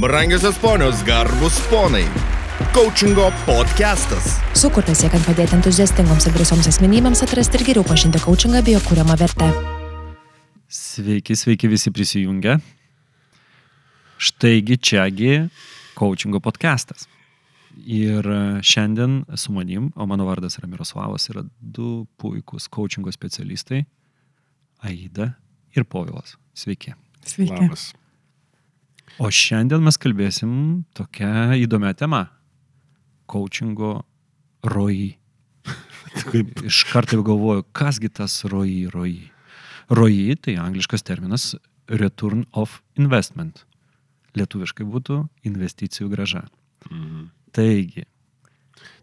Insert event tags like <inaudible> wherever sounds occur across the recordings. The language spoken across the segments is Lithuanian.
Brangiosios ponios, garbus ponai. Coachingo podcastas. Sukurtas siekiant padėti entuziastingoms ir drąsioms asmenybėms atrasti ir geriau pažinti coachingą bei jo kūriamą vertę. Sveiki, sveiki visi prisijungę. Štaigi čiagi coachingo podcastas. Ir šiandien su manim, o mano vardas yra Miroslavas, yra du puikūs coachingo specialistai - Aida ir Povilas. Sveiki. Sveiki. Labas. O šiandien mes kalbėsim tokią įdomią temą - coachingo rojai. <laughs> Kaip Iš karto galvoju, kasgi tas rojai, rojai. Rojai tai angliškas terminas return of investment. Lietuviškai būtų investicijų graža. Taigi,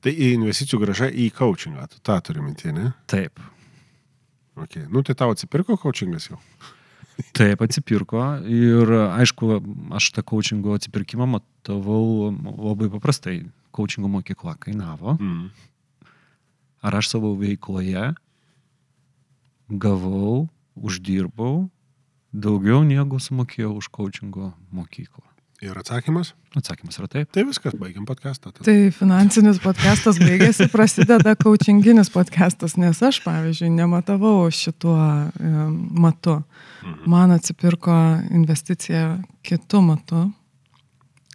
Tai investicijų gražą į coachingą, tu tą turi minti, ne? taip, Okay. Nu, tai tau atsipirko coachingas jau. Taip atsipirko ir aišku, aš tą coachingo atsipirkimą matavau labai paprastai. Coachingo mokykla kainavo. Mm. Ar aš savo veikloje gavau, uždirbau daugiau negu sumokėjau už coachingo mokyklą? Ir atsakymas? Atsakymas yra taip. Tai viskas, baigiam podcastą. tada. Tai finansinis podcastas baigėsi, prasideda coachinginis podcastas, nes aš, pavyzdžiui, nematavau šituo matu. Man atsipirko investicija kitų matu.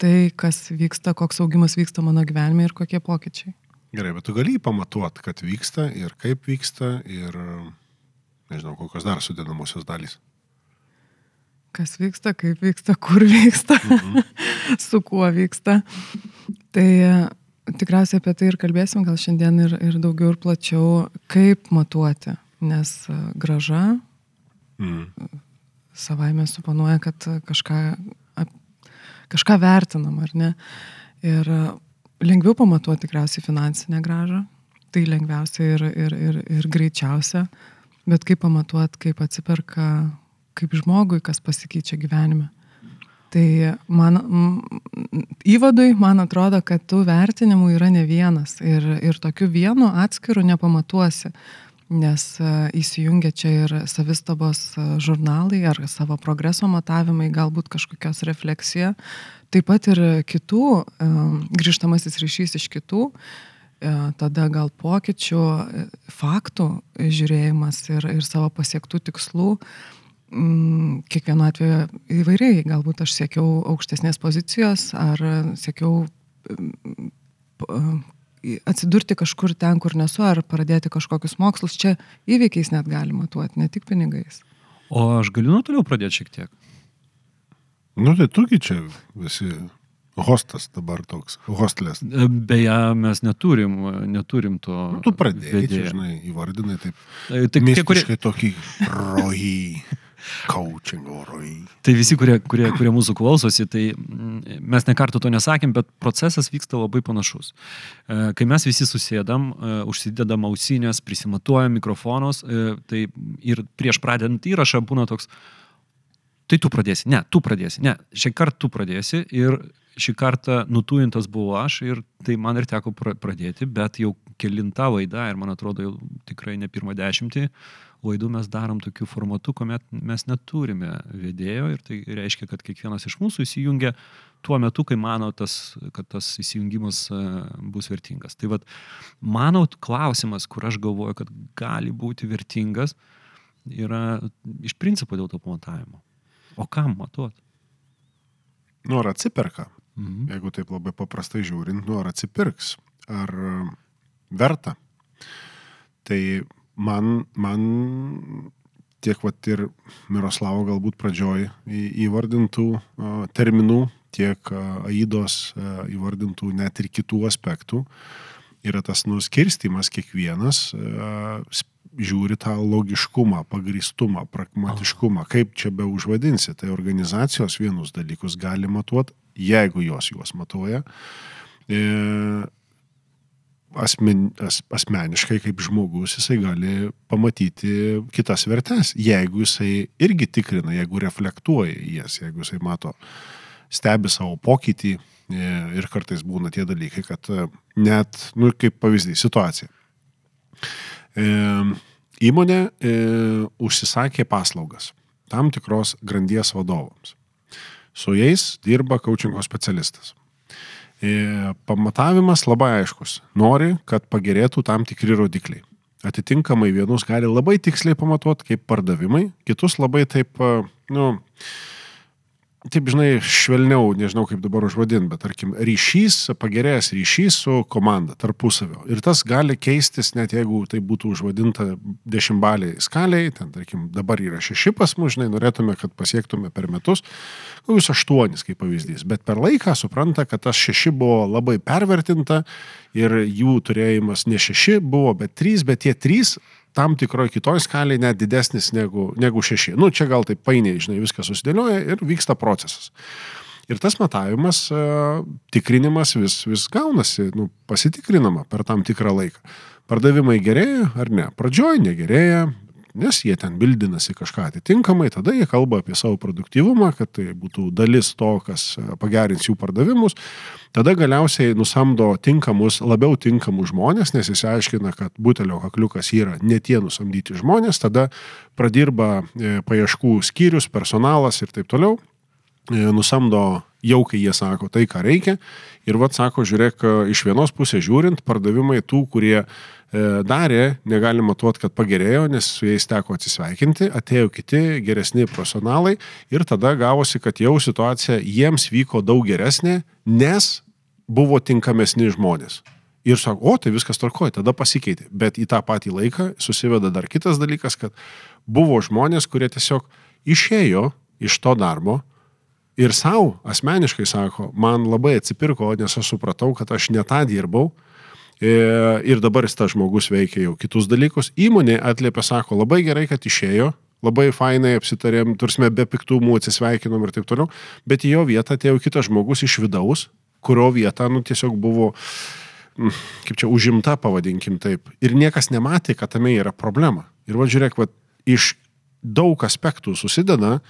Tai, kas vyksta, koks augimas vyksta mano gyvenime ir kokie pokyčiai. Gerai, bet tu gali pamatuoti, kad vyksta ir kaip vyksta ir nežinau, kokios dar sudėdamosios dalys. Kas vyksta, kaip vyksta, kur vyksta, <laughs> su kuo vyksta. Tai e, tikriausiai apie tai ir kalbėsim gal šiandien ir, ir daugiau ir plačiau, kaip matuoti. Nes e, graža Mm. savaime suponuoja, kad kažką, kažką vertinam, ar ne. Ir e, lengviau pamatuoti tikriausiai finansinę gražą. Tai lengviausia ir, ir, ir, ir greičiausia. Bet kaip pamatuoti, kaip atsiperka, kaip žmogui, kas pasikeičia gyvenime. Tai man, m, įvadui, man atrodo, kad tų vertinimų yra ne vienas ir, ir tokiu vienu atskiru nepamatuosi, nes e, įsijungia čia ir savistabos e, žurnalai ar savo progreso matavimai, galbūt kažkokios refleksija, taip pat ir kitų, e, grįžtamasis ryšys iš kitų, tada gal pokyčių, faktų žiūrėjimas ir, ir savo pasiektų tikslų. Mm, Kiekvienu atveju įvairiai, galbūt aš siekiau aukštesnės pozicijos ar siekiau mm, atsidurti kažkur ten, kur nesu, ar pradėti kažkokius mokslus. Čia įvykiais net galima matuoti, ne tik pinigais. O aš galiu nuo toliau pradėti šiek tiek. Nu, tai tugi čia visi hostas dabar toks, hostelės. E, Beje, mes neturim, neturim to. Nu, tu pradėjai, čia, žinai, įvardinai taip. E, Tai, kai kurie, tokį rojį, coachingo rojį. tai visi, kurie, kurie, kurie mūsų klausosi, tai mm, mes nekartų to nesakėm, bet procesas vyksta labai panašus. E, Kai mes visi susėdam, e, užsidedam ausinės, prisimatuojam mikrofonus, e, tai ir prieš pradedant įrašą būna toks, tai tu pradėsi, ne, tu pradėsi, ne, šį kartą tu pradėsi ir šį kartą nutujintas buvo aš ir tai man ir teko pra- pradėti, bet jau kelinta laida ir man atrodo jau tikrai ne pirmą dešimtį laidų mes darom tokiu formatu, kuomet mes neturime vedėjo ir tai reiškia, kad kiekvienas iš mūsų įsijungia tuo metu, kai mano, tas, kad tas įsijungimas e, bus vertingas. Tai vad, mano klausimas, kur aš galvoju, kad gali būti vertingas, yra iš principo dėl to pamatavimo. O kam matuot? Nu, ar atsiperka? Mhm. Jeigu taip labai paprastai žiūrint, nu ar atsipirks, ar e, verta. Tai man, man tiek vat ir Miroslavo galbūt pradžioj įvardintų terminų, tiek Aidos įvardintų net ir kitų aspektų yra tas nuskirstimas kiekvienas žiūri tą logiškumą, pagristumą, pragmatiškumą, kaip čia be užvadinsi. Tai organizacijos vienus dalykus gali matuoti, jeigu jos juos matuoja. Asmen, as, asmeniškai kaip žmogus jisai gali pamatyti kitas vertes, jeigu jisai irgi tikrina, jeigu reflektuoja jas, jeigu jisai mato, stebi savo pokytį e, ir kartais būna tie dalykai, kad e, net, nu kaip pavyzdys, situacija. E, įmonė e, užsisakė paslaugas tam tikros grandies vadovams. Su jais dirba coachingo specialistas. E, Pamatavimas labai aiškus. Nori, kad pagerėtų tam tikri rodikliai. Atitinkamai vienus gali labai tiksliai pamatuoti kaip pardavimai, kitus labai taip, e, nu, taip, žinai, švelniau, nežinau kaip dabar užvadinti, bet tarkim, ryšys, pagerėjęs ryšys su komanda tarpusavio. Ir tas gali keistis, net jeigu tai būtų užvadinta dešimtbaliai skaliai, ten, tarkim, dabar yra šeši pas mus, žinai, norėtume, kad pasiektume per metus, kokius aštuonis kaip pavyzdys. Bet per laiką supranta, kad tas šeši buvo labai pervertinta ir jų turėjimas ne šeši buvo, bet trys, bet tie trys tam tikroje kitoje skalėje net didesnis negu, negu šeši. Nu, čia gal taip painiai, žinai, viskas susidėlioja ir vyksta procesas. Ir tas matavimas, e, tikrinimas vis, vis gaunasi, nu, pasitikrinama per tam tikrą laiką. Pardavimai gerėja ar ne? Pradžioj negerėja, nes jie ten bildinasi kažką atitinkamai, tada jie kalba apie savo produktyvumą, kad tai būtų dalis to, kas e, pagerins jų pardavimus. Tada galiausiai nusamdo tinkamus, labiau tinkamus žmonės, nes jis aiškina, kad butelio kakliukas yra ne tie nusamdyti žmonės, tada pradirba e, paieškų skyrius, personalas ir taip toliau e, nusamdo jau, kai jie sako tai, ką reikia. Ir vad sako, žiūrėk, iš vienos pusės žiūrint, pardavimai tų, kurie E, darė, negali matuoti, kad pagerėjo, nes su jais teko atsisveikinti, atėjo kiti geresni profesionalai ir tada gavosi, kad jau situacija jiems vyko daug geresnė, nes buvo tinkamesni žmonės. Ir sako, o tai viskas tvarkoja, tada pasikeitė. Bet į tą patį laiką susiveda dar kitas dalykas, kad buvo žmonės, kurie tiesiog išėjo iš to darbo ir savo asmeniškai sako, man labai atsipirko, nes aš supratau, kad aš ne tą dirbau, E, ir dabar tas žmogus veikia jau kitus dalykus. Įmonė atliepia, sako, labai gerai, kad išėjo, labai fainai apsitarėm, tursime be piktumų, atsisveikinom ir taip toliau, bet į jo vietą atėjo kitas žmogus iš vidaus, kurio vieta, nu, tiesiog buvo, mm, kaip čia, užimta, pavadinkim taip. Ir niekas nematė, kad tame yra problema. Ir va, žiūrėk, va, iš daug aspektų susideda,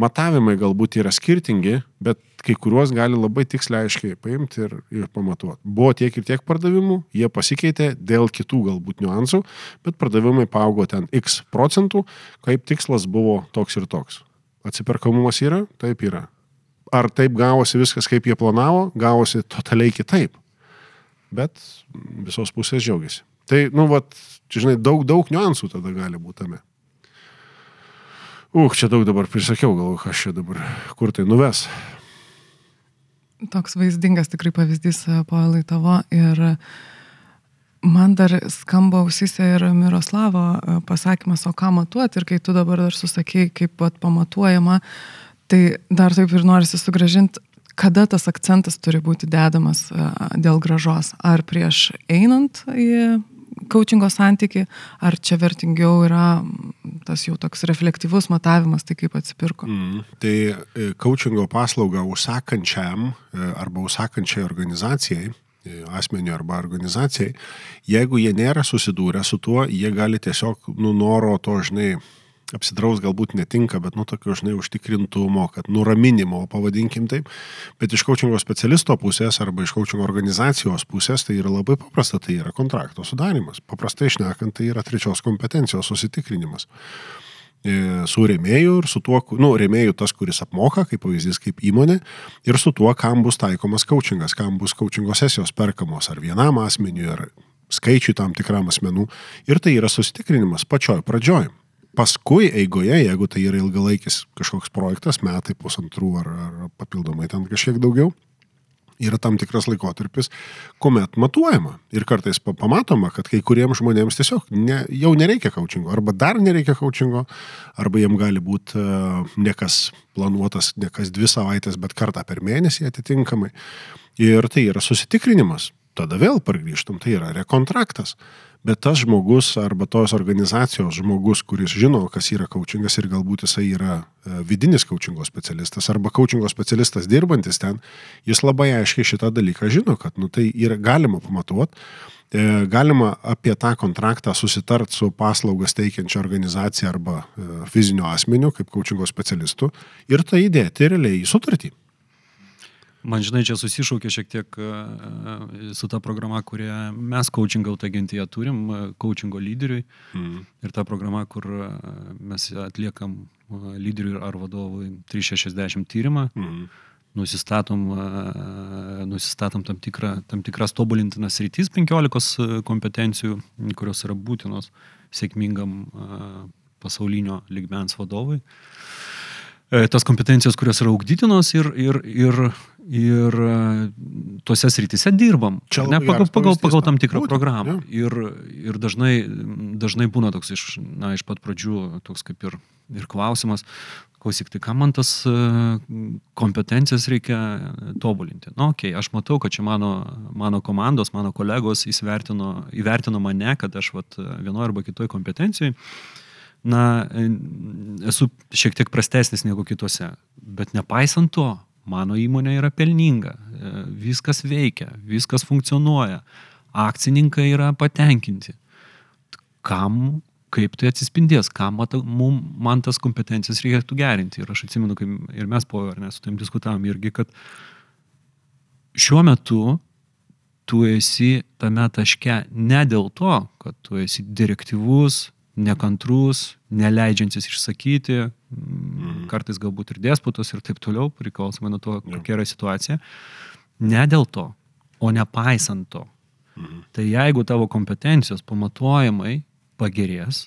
matavimai galbūt yra skirtingi, bet kai kuriuos gali labai tiksliai aiškiai paimti ir, ir pamatuoti. Buvo tiek ir tiek pardavimų, jie pasikeitė dėl kitų galbūt niuansų, bet pardavimai paaugo ten x procentų, kaip tikslas buvo toks ir toks. Atsiperkamumas yra? Taip yra. Ar taip gavosi viskas, kaip jie planavo? Gavosi totaliai kitaip. Bet visos pusės džiaugiasi. Tai, nu, vat, žinai, daug, daug niuansų tada gali būti tame. Uk, čia daug dabar prisakiau, gal aš čia dabar, kur tai nuves. Toks vaizdingas tikrai pavyzdys, e, Paulai tavo. Ir man dar skamba ausise ir Miroslavo e, pasakymas, o ką matuoti. Ir kai tu dabar dar susakėjai, kaip pat pamatuojama, tai dar taip ir norisi sugražinti, kada tas akcentas turi būti dedamas e, dėl gražos. Ar prieš einant į coachingo santyki, ar čia vertingiau yra tas jau toks reflektyvus matavimas, tai kaip atsipirko? Mm, tai e, coachingo paslauga užsakančiam e, arba užsakančiai organizacijai e, asmeniu arba organizacijai, jeigu jie nėra susidūrę su tuo, jie gali tiesiog nunoro to, žinai, apsidraus galbūt netinka, bet, nu, tokio, žinai, užtikrintumo, kad nuraminimo, pavadinkim taip. Bet iš kočingo specialisto pusės arba iš kočingo organizacijos pusės tai yra labai paprasta, tai yra kontrakto sudarimas. Paprastai išnekant, tai yra trečios kompetencijos susitikrinimas e, su rėmėju ir su tuo, nu, rėmėju tas, kuris apmoka, kaip pavyzdys, kaip įmonė, ir su tuo, kam bus taikomas coachingas, kam bus coachingo sesijos perkamos, ar vienam asmeniui, ar skaičiui tam tikram asmenų. Ir tai yra susitikrinimas pačioj pradžioj paskui eigoje, jeigu tai yra ilgalaikis kažkoks projektas, metai, pusantrų ar, ar papildomai ten kažkiek daugiau, yra tam tikras laikotarpis, kuomet matuojama ir kartais pamatoma, kad kai kuriems žmonėms tiesiog ne, jau nereikia coachingo, arba dar nereikia coachingo, arba jiem gali būti uh, ne kas planuotas, ne kas dvi savaitės, bet kartą per mėnesį atitinkamai. Ir tai yra susitikrinimas. Tada vėl pargrįžtum, tai yra rekontraktas bet tas žmogus arba tos organizacijos žmogus, kuris žino, kas yra coachingas ir galbūt jisai yra e, vidinis coachingo specialistas arba coachingo specialistas dirbantis ten, jis labai aiškiai šitą dalyką žino, kad nu, tai yra galima pamatuoti, e, galima apie tą kontraktą susitart su paslaugas teikiančia organizacija arba e, fizinio asmeniu kaip coachingo specialistu ir tai įdėti realiai į sutartį. Man žinai, čia susišaukė šiek tiek e, su ta programa, kurią mes coaching out agentiją turim, e, coachingo lyderiui. Mm. Ir ta programa, kur e, mes atliekam lyderiui ar vadovui 360 tyrimą, Mhm. nusistatom, nusistatom tam, tikrą, tam tikras tobulintinas rytis 15 kompetencijų, kurios yra būtinos sėkmingam pasaulinio ligmens vadovui. E, Tas kompetencijos, kurios yra augdytinos ir, ir, ir, ir e, tuose srityse dirbam. Čia ne, pagal, pagal, pagal tam tikrą Būtent, programą. jo. Ir, ir dažnai, dažnai būna toks iš, na, iš pat pradžių toks kaip ir, ir klausimas, klausyk, tai kam man tas e, kompetencijas reikia tobulinti? Na, okei, okay, aš matau, kad čia mano, mano komandos, mano kolegos įvertino, įvertino mane, kad aš vat, vienoje arba kitoje kompetencijoje, na, e, esu šiek tiek prastesnis negu kitose. Bet nepaisant to, mano įmonė yra pelninga, e, viskas veikia, viskas funkcionuoja, akcininkai yra patenkinti. Kam, kaip tai atsispindės, kam mata, mum, man tas kompetencijas reikėtų gerinti. Ir aš atsimenu, kai ir mes po ar ne su tam diskutavom irgi, kad šiuo metu tu esi tame taške ne dėl to, kad tu esi direktyvus, nekantrus, neleidžiantis išsakyti. Kartais galbūt ir despotas ir taip toliau, priklausomai nuo to, kokia yra situacija. Ne dėl to, o nepaisant to. Mhm. Tai jeigu tavo kompetencijos pamatuojamai pagerės,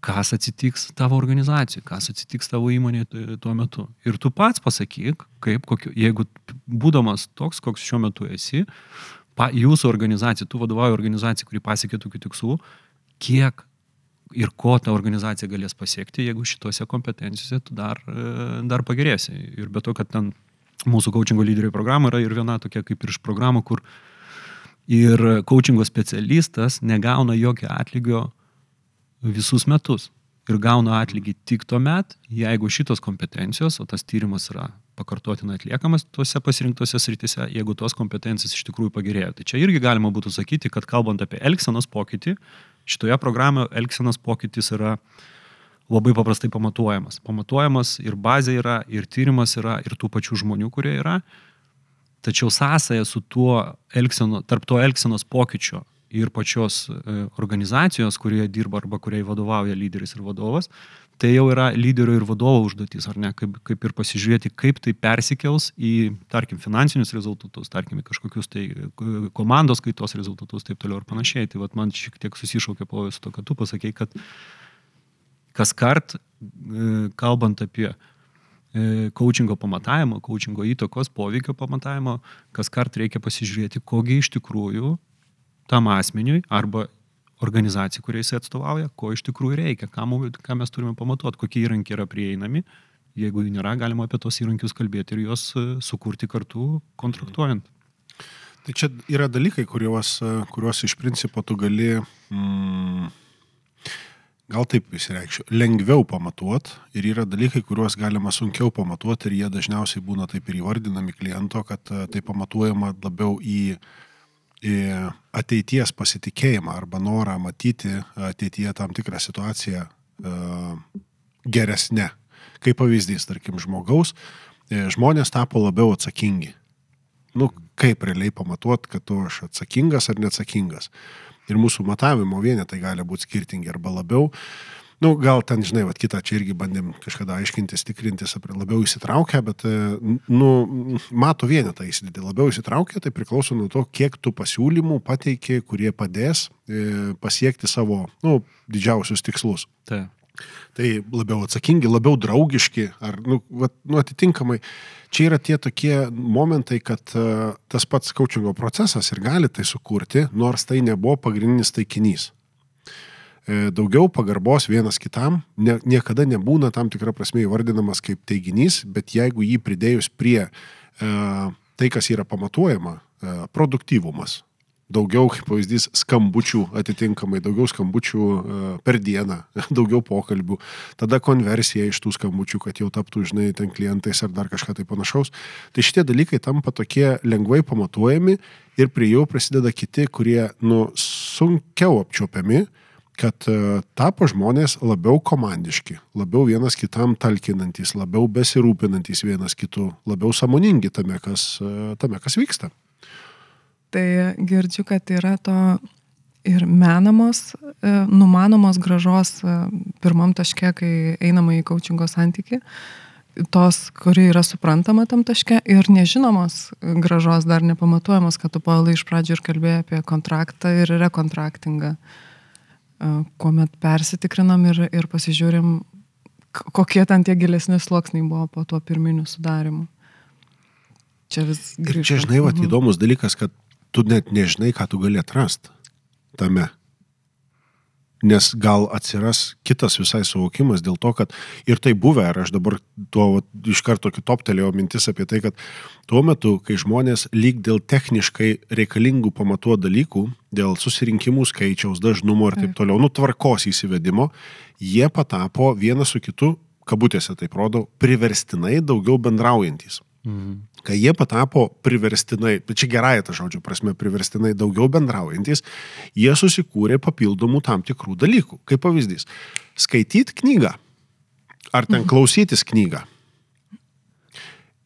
kas atsitiks tavo organizacijai, kas atsitiks tavo įmonėje tu- tuo metu. Ir tu pats pasakyk, kaip, kokiu, jeigu būdamas toks, koks šiuo metu esi, pa, jūsų organizacija, tu vadovauji organizacijai, kuri pasiekė tokių tikslų, kiek ir ko ta organizacija galės pasiekti, jeigu šitose kompetencijose tu dar, e, dar pagerėsi. Ir be to, kad ten mūsų coachingo lyderiai programa yra ir viena tokia kaip ir iš programų, kur ir coachingo specialistas negauna jokio atlygio visus metus. Ir gauna atlygį tik tuo met, jeigu šitos kompetencijos, o tas tyrimas yra pakartotinai atliekamas tuose pasirinktose srityse, jeigu tos kompetencijos iš tikrųjų pagerėjo. Tai čia irgi galima būtų sakyti, kad kalbant apie elgsenos pokytį, šitoje programoje elgsenos pokytis yra labai paprastai pamatuojamas. Pamatuojamas ir bazė yra, ir tyrimas yra, ir tų pačių žmonių, kurie yra. Tačiau sąsaja su tuo elgseno, tarp to elgsenos pokyčio ir pačios e, organizacijos, kurioje dirba arba kuriai vadovauja lyderis ir vadovas, tai jau yra lyderio ir vadovo užduotis, ar ne, kaip, kaip ir pasižiūrėti, kaip tai persikels į, tarkim, finansinius rezultatus, tarkim, kažkokius tai e, komandos kaitos rezultatus, taip toliau ir panašiai. Tai vat man šiek tiek susišaukė po viso to, kad tu pasakei, kad kas kart, e, kalbant apie e, coachingo pamatavimo, coachingo įtakos poveikio pamatavimo, kas kart reikia pasižiūrėti, kogi iš tikrųjų tam asmeniui arba organizacijai, kuriai jis atstovauja, ko iš tikrųjų reikia, ką, mum, ką mes turime pamatuoti, kokie įrankiai yra prieinami. Jeigu jų nėra, galima apie tos įrankius kalbėti ir juos e, sukurti kartu kontraktuojant. Tai čia yra dalykai, kuriuos, e, kuriuos iš principo tu gali, mm, gal taip įsireikščiau, lengviau pamatuot ir yra dalykai, kuriuos galima sunkiau pamatuoti ir jie dažniausiai būna taip ir įvardinami kliento, kad e, tai pamatuojama labiau į ateities pasitikėjimą arba norą matyti ateityje tam tikrą situaciją uh, geresnė. Kaip pavyzdys, tarkim, žmogaus, e, žmonės tapo labiau atsakingi nu, kaip realiai pamatuot, kad tu aš atsakingas ar neatsakingas. Ir mūsų matavimo vienetai gali būti skirtingi arba labiau. Nu, gal ten, žinai, vat, kitą čia irgi bandėm kažkada aiškintis, tikrintis, labiau įsitraukę, bet, e, nu, mato vienetą įsidėti. Labiau įsitraukę, tai priklauso nuo to, kiek tu pasiūlymų pateiki, kurie padės e, pasiekti savo, nu, didžiausius tikslus. Tai. Tai labiau atsakingi, labiau draugiški, ar, nu, vat, nu atitinkamai, čia yra tie tokie momentai, kad uh, tas pats coachingo procesas ir gali tai sukurti, nors tai nebuvo pagrindinis taikinys. E, Daugiau pagarbos vienas kitam ne, niekada nebūna tam tikrą prasme įvardinamas kaip teiginys, bet jeigu jį pridėjus prie e, tai, kas yra pamatuojama, e, produktyvumas, daugiau, kaip pavyzdys, skambučių atitinkamai, daugiau skambučių e, per dieną, <laughs> daugiau pokalbių, tada konversija iš tų skambučių, kad jau taptų, žinai, ten klientais ar dar kažką tai panašaus. Tai šitie dalykai tampa tokie lengvai pamatuojami ir prie jų prisideda kiti, kurie, nu, sunkiau apčiopiami, kad e, tapo žmonės labiau komandiški, labiau vienas kitam talkinantis, labiau besirūpinantis vienas kitu, labiau samoningi tame, kas, e, tame, kas vyksta. Tai girdžiu, kad yra to ir menamos, e, numanomos gražos pirmam taške, kai einama į coachingo santyki, tos, kuri yra suprantama tam taške ir nežinomos gražos dar nepamatuojamos, kad tu palai iš pradžių ir kalbėjai apie kontraktą ir rekontraktingą, e, kuomet persitikrinam ir, ir pasižiūrim, kokie ten tie gilesni sluoksniai buvo po tuo pirminiu sudarimu. Čia vis Ir čia, grįžtant. žinai, va, Mhm. įdomus dalykas, kad tu net nežinai, ką tu gali atrasti tame. Nes gal atsiras kitas visai suvokimas dėl to, kad ir tai buvę, ir aš dabar tuo va, iš karto kitoptelėjau mintis apie tai, kad tuo metu, kai žmonės lyg dėl techniškai reikalingų pamatuo dalykų, dėl susirinkimų skaičiaus, dažnumo ir taip toliau, nu tvarkos įsivedimo, jie patapo vienas su kitu, kabutėse taip rodo, priverstinai daugiau bendraujantis Mhm. Kai jie patapo priverstinai, čia gerąją tą žodžio prasme, priverstinai daugiau bendraujantis, jie susikūrė papildomų tam tikrų dalykų. Kaip pavyzdys, skaityti knygą ar ten klausytis knygą.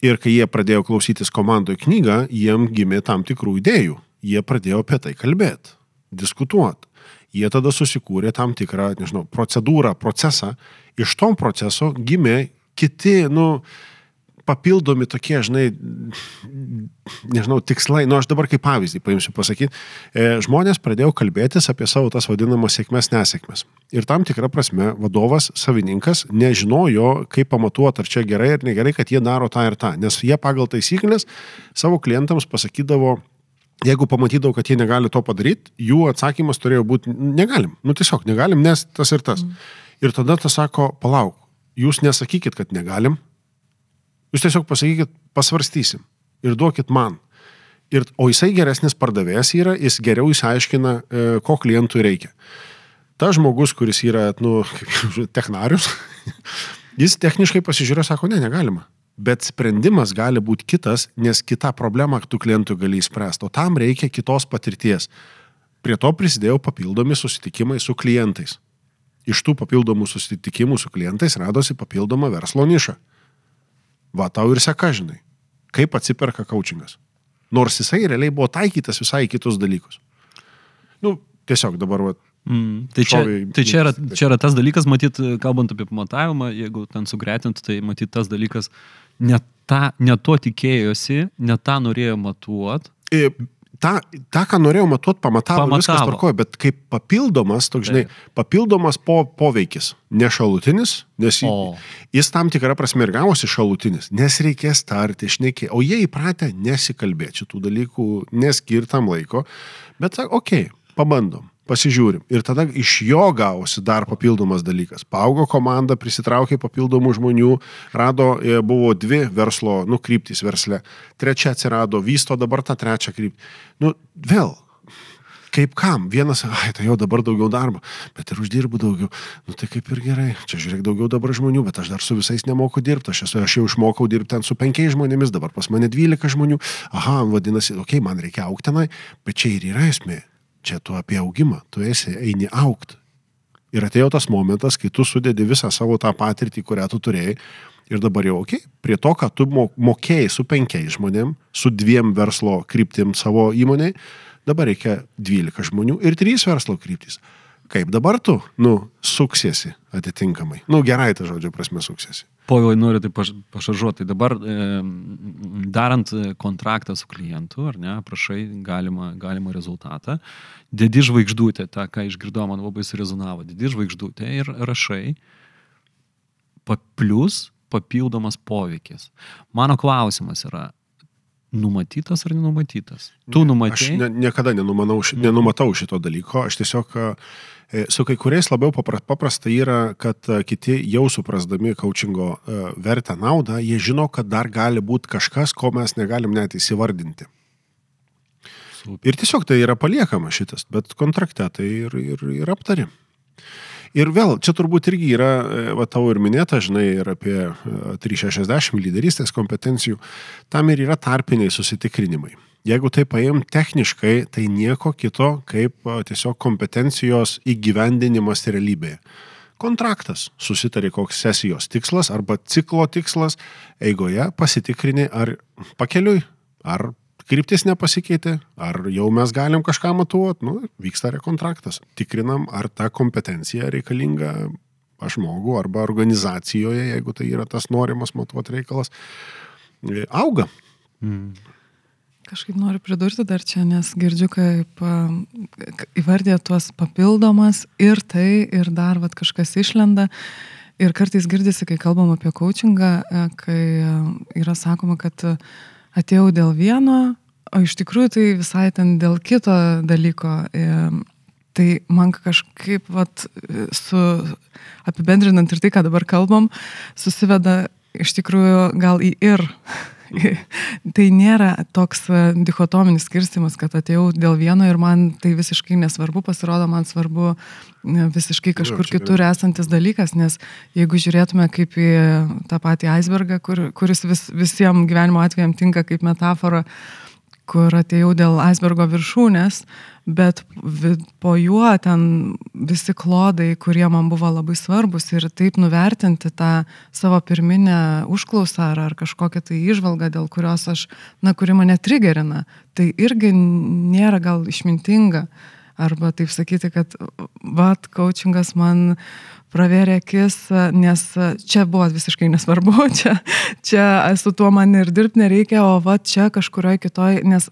Ir kai jie pradėjo klausytis komandoje knygą, jiem gimė tam tikrų idėjų. Jie pradėjo apie tai kalbėti, diskutuoti. Jie tada susikūrė tam tikrą, nežinau, procedūrą, procesą. Iš to proceso gimė kiti, nu, papildomi tokie, žinai, nežinau, tikslai, nu aš dabar kaip pavyzdį paimsiu pasakyti, e, žmonės pradėjo kalbėtis apie savo tas vadinamas sėkmės nesėkmės. Ir tam tikrą prasme vadovas, savininkas nežinojo, kaip pamatuoti, ar čia gerai ar negerai, kad jie daro tą ir tą, nes jie pagal taisyklės savo klientams pasakydavo, jeigu pamatydavo, kad jie negali to padaryti, jų atsakymas turėjo būti, negalim, nu tiesiog negalim, nes tas ir tas. Ir tada tas sako, palauk, jūs nesakykit, kad negalim, Jūs tiesiog pasakykit, pasvarstysim ir duokit man. Ir, o jisai geresnis pardavėjas yra, jis geriau įsiaiškina, e, ko klientui reikia. Ta žmogus, kuris yra, nu, <laughs> technarius, <laughs> jis techniškai pasižiūrėjo, sako, ne, negalima. Bet sprendimas gali būti kitas, nes kitą problemą tu klientui gali įspręsti, o tam reikia kitos patirties. Prie to prisidėjo papildomi susitikimai su klientais. Iš tų papildomų susitikimų su klientais radosi papildoma verslo niša. Va, tau ir seka, žinai, kaip atsiperka coachingas. Nors jisai realiai buvo taikytas visai kitus dalykus. Nu, tiesiog dabar, va, Mm. Tai, čia, tai čia, yra, čia yra tas dalykas, matyt, kalbant apie pamatavimą, jeigu ten sugretint, tai matyt tas dalykas, ne, ta, ne to tikėjosi, ne tą norėjo matuot. Tą, tą, ką norėjau matuoti, pamatavo, pamatavo. viskas tvarkoja, bet kaip papildomas, toks, žinai, papildomas po, poveikis, ne šalutinis, nes O. jis tam tikrą prasme ir gavosi šalutinis, nes reikės tarti, šnekė, o jie įpratę nesikalbėti šitų dalykų, neskirtam laiko, bet, okei, okay, pabandom. Pasižiūrim. Ir tada iš jo gavosi dar papildomas dalykas. Paaugo komanda, prisitraukė papildomų žmonių, rado, e, buvo dvi verslo, nu, kryptys versle. Trečia atsirado, vysto dabar tą trečią kryptį. Nu, vėl, kaip kam? Vienas, ai, tai jau dabar daugiau darbo, bet ir uždirbu daugiau. Nu tai kaip ir gerai. Čia žiūrėk daugiau dabar žmonių, bet aš dar su visais nemoku dirbti. Aš, esu, aš jau išmokau dirbti ten su penkiais žmonėmis, dabar pas mane dvylika žmonių. Aha, vadinasi, okei, okay, man reikia aukti tenai, bet čia ir yra esmė. Čia tu apie augimą, tu esi, eini aukti. Ir atėjo tas momentas, kai tu sudedi visą savo tą patirtį, kurią tu turėjai. Ir dabar jau, okei, okay, prie to, ką tu mo- mokėjai su penkiais žmonėm, su dviem verslo kryptim savo įmoniai, dabar reikia 12 žmonių ir 3 verslo kryptys. Kaip dabar tu, nu, suksiesi atitinkamai. Nu, gerai tą žodžio prasme suksiesi. Povilai noriu tai paš- pašaržuoti. Tai dabar e, darant e, kontraktą su klientu, ar ne, prašai galimą, galimą rezultatą, dedi žvaigždutę, tą, ką išgirdau, man labai surezonavo, dedi žvaigždutę ir rašai pa- plus papildomas poveikis. Mano klausimas yra, numatytas ar nenumatytas? Tu Aš numatei? ne, niekada nenumanau, nenumatau šito dalyko. Aš tiesiog su kai kuriais labiau papra- paprasta yra, kad e, kiti jau suprasdami coachingo e, vertę naudą, jie žino, kad dar gali būti kažkas, ko mes negalim net įsivardinti. Super. Ir tiesiog tai yra paliekama šitas, bet kontrakte tai ir, ir, ir aptari. Ir vėl, čia turbūt irgi yra, e, va tavo ir minėta, žinai, ir apie e, 360 lyderystės kompetencijų, tam ir yra tarpiniai susitikrinimai. Jeigu tai paim techniškai, tai nieko kito kaip tiesiog kompetencijos įgyvendinimas realybėje. Kontraktas susitarė, koks sesijos tikslas arba ciklo tikslas, eigoje pasitikrini ar pakeliui, ar kryptis nepasikeitė, ar jau mes galim kažką matuoti, nu, vyksta rekontraktas. Tikrinam, ar ta kompetencija reikalinga žmogų arba organizacijoje, jeigu tai yra tas norimas matuoti reikalas, auga. Mm. Kažkaip noriu pridurti dar čia, nes girdžiu, kaip įvardė tuos papildomas ir tai, ir dar vat, kažkas išlenda. Ir kartais girdisi, kai kalbam apie coachingą, kai yra sakoma, kad atėjau dėl vieno, o iš tikrųjų tai visai ten dėl kito dalyko. E, Tai man kažkaip vat, su apibendrinant ir tai, ką dabar kalbam, susiveda iš tikrųjų gal į ir. <laughs> tai nėra toks dichotominis skirstimas, kad atėjau dėl vieno ir man tai visiškai nesvarbu, pasirodo, man svarbu e, visiškai kažkur čia kitur esantis dalykas, nes jeigu žiūrėtume kaip į tą patį icebergą, kur, kuris vis, visiems gyvenimo atvejams tinka kaip metafora, kur atėjau dėl icebergo viršūnės, bet po juo ten visi klodai, kurie man buvo labai svarbus ir taip nuvertinti tą savo pirminę užklausą ar, ar kažkokią tai išvalgą, dėl kurios aš, na, kuri mane trigerina, tai irgi nėra gal išmintinga. Arba taip sakyti, kad vat, coachingas man pravėrė akis, nes čia buvo visiškai nesvarbu, <laughs> čia, čia su tuo man ir dirbti nereikia, o va čia kažkurioje kitoj, nes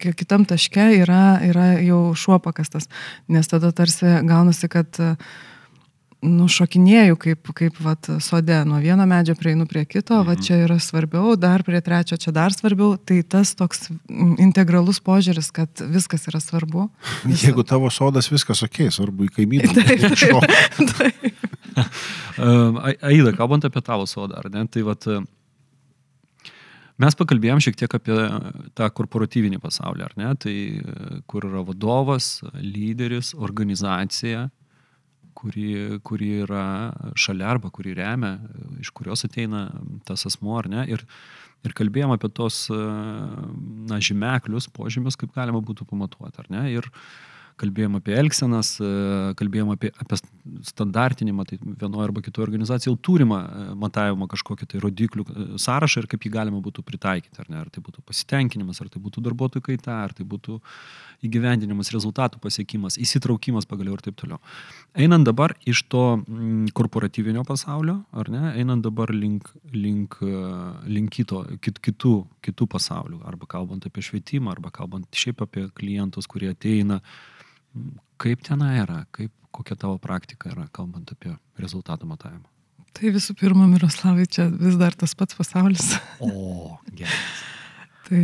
ki- kitam taške yra, yra jau šuo pakastas, nes tada tarsi gaunasi, kad nušokinėjau kaip, kaip vat, sode, nuo vieno medžio prieinu prie kito, mhm. va čia yra svarbiau, dar prie trečio čia dar svarbiau, tai tas toks mm, integralus požiūris, kad viskas yra svarbu. <laughs> Jeigu tavo sodas viskas ok, svarbu į kaimyną. <laughs> <laughs> Taip, taip, taip. Aida, kalbant apie tavo sodą, ar ne, tai vat, mes pakalbėjom šiek tiek apie tą korporatyvinį pasaulį, ar ne, tai e, kur yra vadovas, lyderis, organizacija, kuri, kuri yra šalia arba kuri remia, iš kurios ateina tas asmo, ar ne, ir, ir kalbėjom apie tos, na, žymeklius, požymius, kaip galima būtų pamatuoti, ar ne, ir kalbėjom apie elgsenas, kalbėjom apie, apie standartinimą, tai vienoje arba kitoje organizacijoje jau turima e, matavimo kažkokį tai rodiklių sąrašą ir kaip jį galima būtų pritaikyti, ar ne, ar tai būtų pasitenkinimas, ar tai būtų darbuotojų kaita, ar tai būtų įgyvendinimas, rezultatų pasiekimas, įsitraukimas pagaliau ir taip toliau. Einant dabar iš to mm, korporatyvinio pasaulio, ar ne, einant dabar link, link, e, link kito, kit, kitų, kitų pasaulių, arba kalbant apie švietimą, arba kalbant šiaip apie klientus, kurie ateina, Kaip ten yra, kaip, kokia tavo praktika yra, kalbant apie rezultatų matavimą? Tai visų pirma, Miroslavai, čia vis dar tas pats pasaulis. O, geras. Tai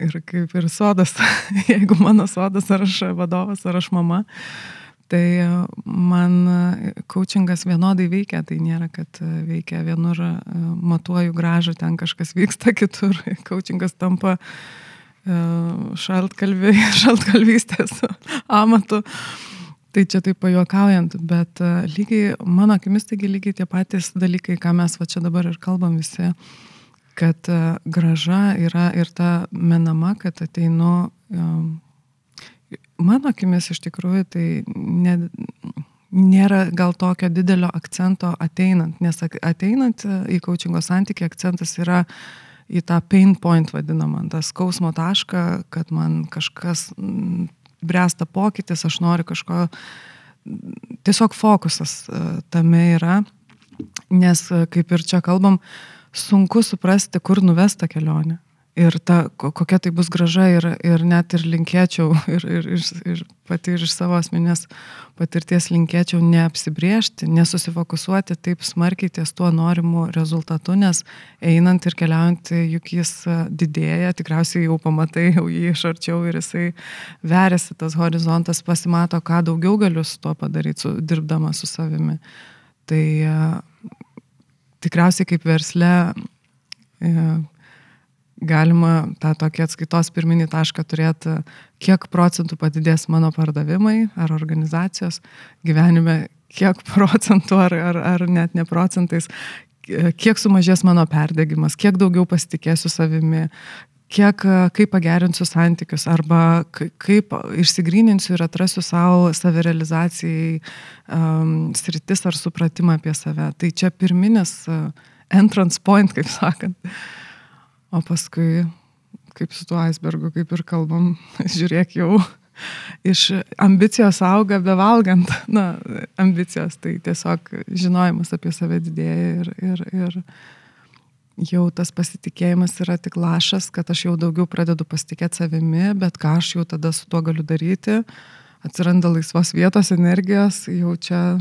ir kaip ir sodas, <laughs> jeigu mano sodas, ar aš vadovas, ar aš mama, tai man coachingas vienodai veikia, tai nėra, kad veikia vienur, matuoju gražą, ten kažkas vyksta, kitur <laughs> coachingas tampa šaltkalviai, <laughs> šaltkalvystės amatu. Tai čia taip pajuokaujant, bet e, lygiai, mano akimis, taigi lygiai tie patys dalykai, ką mes va čia dabar ir kalbam visi, kad e, graža yra ir ta menama, kad ateinu, e, mano akimis iš tikrųjų tai ne, nėra gal tokio didelio akcento ateinant, nes ateinant į coachingo santykį akcentas yra į tą pain point vadinamą, tą skausmo tašką, kad man kažkas mm, bręsta pokytis, aš noriu kažko, tiesiog fokusas e, tame yra, nes kaip ir čia kalbam, sunku suprasti, kur nuvesta kelionė. Ir ta, ko- kokia tai bus graža ir, ir net ir linkėčiau, <laughs> ir, ir, ir, ir pati ir iš savo asmenės patirties linkėčiau neapsibriežti, nesusifokusuoti taip smarkiai ties tuo norimu rezultatu, nes einant ir keliaujant, juk jis e, didėja, tikriausiai jau pamatai jau jį iš arčiau ir jisai veriasi tas horizontas, pasimato, ką daugiau galiu su tuo padaryti, su, dirbdama su savimi. Tai e, tikriausiai kaip versle e, galima tą tokį atskaitos pirminį tašką turėti, kiek procentų padidės mano pardavimai ar organizacijos gyvenime, kiek <laughs> procentų ar, ar, ar net ne procentais, kiek sumažės mano perdegimas, kiek daugiau pasitikėsiu savimi, kiek, kaip pagerinsiu santykius arba kaip išsigryninsiu ir atrasiu savo savirealizacijai um, sritis ar supratimą apie save. Tai čia pirminis uh, entrance point, kaip sakant. O paskui kaip su tuo aisbergu, kaip ir kalbam, <laughs> žiūrėk jau iš ambicijos auga bevalgant, na, ambicijos, tai tiesiog žinojimas apie save didėja ir, ir, ir jau tas pasitikėjimas yra tik lašas, kad aš jau daugiau pradedu pasitikėti savimi, bet ką aš jau tada su tuo galiu daryti, atsiranda laisvos vietos, energijos, jau čia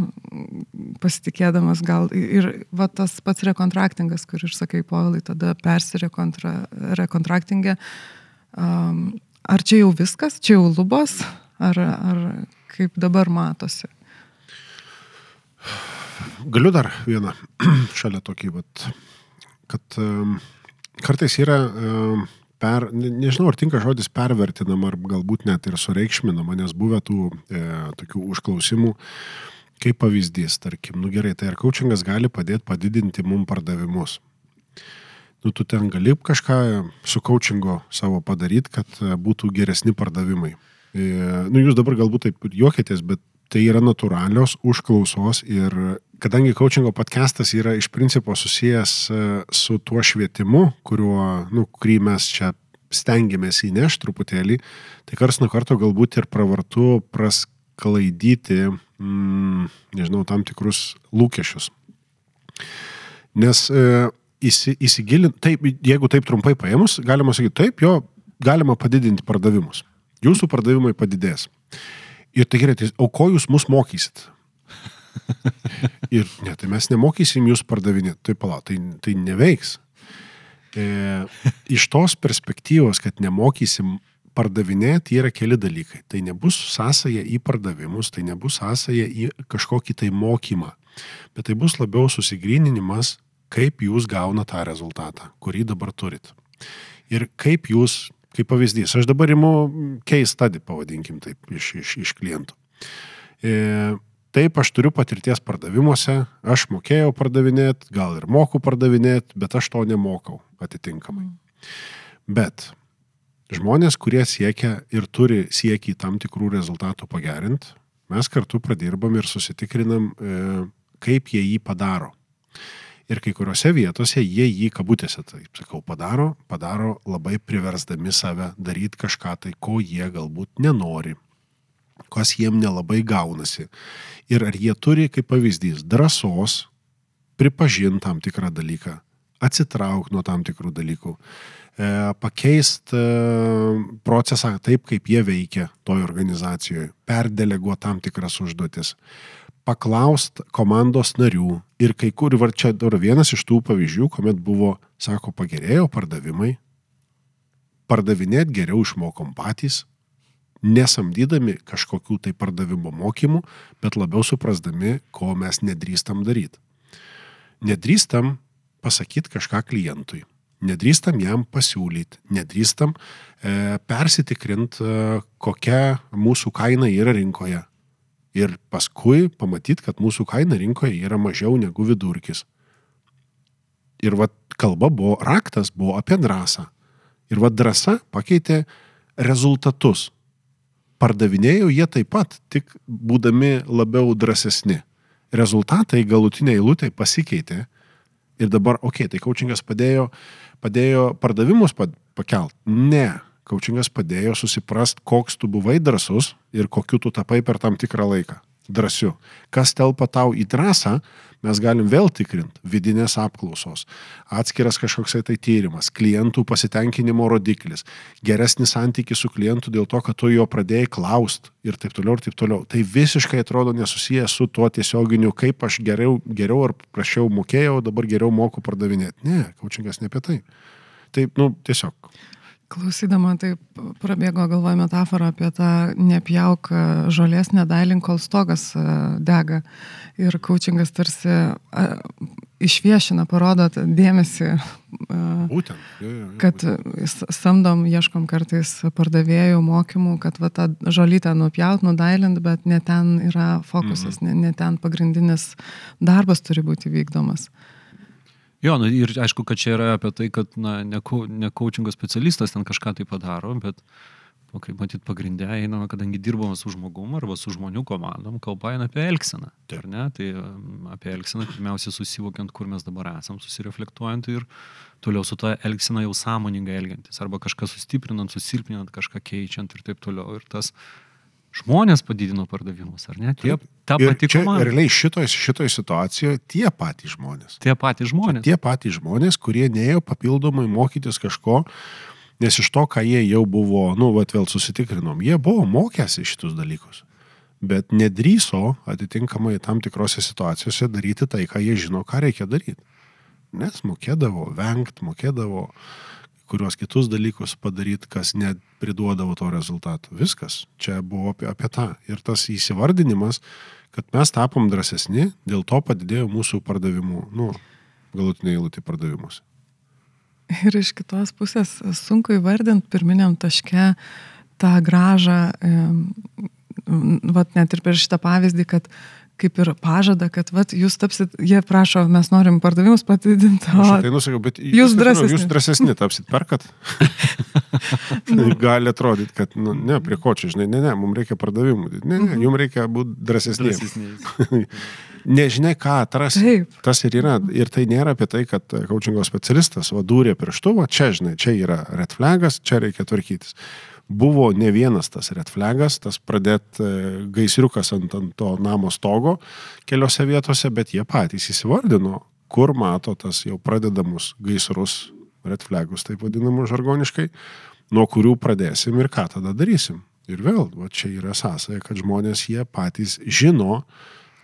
pasitikėdamas gal ir va, tas pats rekontraktingas, kur ir sakai, povilai, tada persirekontraktingė. Um, ar čia jau viskas, čia jau lubos, ar, ar kaip dabar matosi? Galiu dar vieną <clears throat> šalia tokį, vat, kad um, kartais yra um, per, nežinau, ar tinka žodis pervertinama, ar galbūt net ir sureikšminama, nes buvę tų e, tokių užklausimų, kaip pavyzdys, tarkim, nu gerai, tai ar coachingas gali padėti padidinti mum pardavimus? Nu, tu ten gali kažką su coachingo savo padaryti, kad e, būtų geresni pardavimai. E, nu, jūs dabar galbūt taip juokitės, bet tai yra natūralios užklausos ir kadangi coachingo podcastas yra iš principo susijęs e, su tuo švietimu, kuriuo, nu, kurį mes čia stengiamės įnešti truputėlį, tai kars nuo karto galbūt ir pravartu prasklaidyti, mm, nežinau, tam tikrus lūkesčius. Nes e, įsi, įsigilinti, taip, jeigu taip trumpai paėmus, galima sakyti, taip, jo, galima padidinti pardavimus. Jūsų pardavimai padidės. Ir tai gerai, tai, o ko jūs mus mokysit? Ir ne, tai mes nemokysim jūs pardavinėti. Tai pala, tai, tai neveiks. E, iš tos perspektyvos, kad nemokysim pardavinėti, yra keli dalykai. Tai nebus sąsaja į pardavimus, tai nebus sąsaja į kažkokį tai mokymą, bet tai bus labiau susigryninimas, kaip jūs gauna tą rezultatą, kurį dabar turit. Ir kaip jūs, kaip pavyzdys, aš dabar imu case study, pavadinkim taip, iš, iš, iš klientų. E, Taip, aš turiu patirties pardavimuose, aš mokėjau pardavinėti, gal ir moku pardavinėti, bet aš to nemokau atitinkamai. Bet žmonės, kurie siekia ir turi siekį tam tikrų rezultatų pagerinti, mes kartu pradirbam ir susitikrinam, e, kaip jie jį padaro. Ir kai kuriuose vietose jie jį kabutėse, taip sakau, padaro, padaro labai priversdami save daryti kažką tai, ko jie galbūt nenori, kas jiem nelabai gaunasi. Ir ar jie turi, kaip pavyzdys, drąsos pripažinti tam tikrą dalyką, atsitraukti nuo tam tikrų dalykų, e, pakeisti e, procesą taip, kaip jie veikia toje organizacijoje, perdeleguoti tam tikras užduotis, paklaust komandos narių ir kai kur, ir čia yra vienas iš tų pavyzdžių, kuomet buvo, sako, pagerėjo pardavimai, pardavinėti geriau išmokom patys, nesamdydami kažkokių tai pardavimo mokymų, bet labiau suprasdami, ko mes nedrįstam daryti. Nedrįstam pasakyti kažką klientui, nedrįstam jam pasiūlyti, nedrįstam e, persitikrinti, e, kokia mūsų kaina yra rinkoje. Ir paskui pamatyti, kad mūsų kaina rinkoje yra mažiau negu vidurkis. Ir vad kalba buvo, raktas buvo apie drąsą. Ir vad drąsa pakeitė rezultatus pardavinėjo jie taip pat, tik būdami labiau drąsesni. Rezultatai galutiniai eilutė pasikeitė ir dabar, okei, okay, tai coachingas padėjo, padėjo pardavimus pakelt. Ne, coachingas padėjo susiprast, koks tu buvai drasus ir kokiu tu tapai per tam tikrą laiką. Drąsiu. Kas telpa tau į drąsą, mes galim vėl tikrinti vidinės apklausos, atskiras kažkoks tai tyrimas, klientų pasitenkinimo rodiklis, geresnis santykis su klientu dėl to, kad tu jo pradėjai klaust ir taip toliau ir taip toliau. Tai visiškai atrodo nesusijęs su tuo tiesioginiu, kaip aš geriau, geriau ar prašiau mokėjau, dabar geriau moku pardavinėti. Ne, kaučingas ne apie tai. Taip, nu, tiesiog. Klausydama, tai prabėgo galvoje metafora apie tą nepjauk žolės, nedailink, kol stogas dega. Ir coachingas tarsi a, išviešina, parodo dėmesį. Būtent. Jo, jo, jo, kad samdom, ieškom kartais pardavėjų mokymų, kad va, tą žolytę nupjaut, nudailint, bet ne ten yra fokusas, mhm. ne, ne ten pagrindinis darbas turi būti vykdomas. Jo, nu, ir aišku, kad čia yra apie tai, kad na, ne, ne coachingo specialistas ten kažką tai padaro, bet O kaip matyt, pagrindė einama, kadangi dirbama su žmogum arba su žmonių komandom, kalba eina apie elgseną. Ar ne? Tai um, apie elgseną pirmiausia susivokiant, kur mes dabar esam, susireflektuojant ir toliau su ta elgsena jau sąmoningai elgiantis. Arba kažką sustiprinant, susilpninant, kažką keičiant ir taip toliau. Ir tas žmonės padidino pardavimus, ar ne? Tie, ta pati čia komanda. realiai šitoj, šitoj situacijoje tie patys žmonės. Tie patys žmonės. Tie patys žmonės, kurie neėjo papildomai mokytis kažko, nes iš to, ką jie jau buvo, nu, vat vėl susitikrinom, jie buvo mokęsi šitus dalykus. Bet nedryso atitinkamai tam tikrose situacijose daryti tai, ką jie žino, ką reikia daryti. Nes mokėdavo vengti, mokėdavo kuriuos kitus dalykus padaryti, kas net priduodavo to rezultato. Viskas. Čia buvo apie, apie tą. Ir tas įsivardinimas, kad mes tapom drąsesni, dėl to padidėjo mūsų pardavimų, nu, galutiniai eilutė pardavimus. Ir iš kitos pusės sunku įvardinti pirminiam taške tą gražą, em, vat net ir per šitą pavyzdį, kad kaip ir pažada, kad vat, jūs tapsit, jie prašo, mes norim pardavimus padidinti, Aš o tai nusakau, bet jūs drąsesni. Jūs drąsesni tapsit, perkat. <laughs> Tai Gali atrodyti, kad, nu, ne, prie ko čia, žinai, ne, ne, mums reikia pardavimų. Ne, Mhm. ne, jums reikia būti. Drąsesniais. <laughs> Nežinia, ką atrasi. Taip. Tas ir yra. Ir tai nėra apie tai, kad coachingo specialistas vadūrė pirštu, va čia, žinai, čia yra red flagas, čia reikia tvarkytis. Buvo ne vienas tas red flagas, tas pradėt e, gaisriukas ant, ant to namo stogo keliose vietose, bet jie patys įsivardino, kur mato tas jau pradedamus gaisrus, red flagus, taip vadinamus žargoniškai, nuo kurių pradėsim ir ką tada darysim. Ir vėl, va čia yra sąsaja, kad žmonės jie patys žino,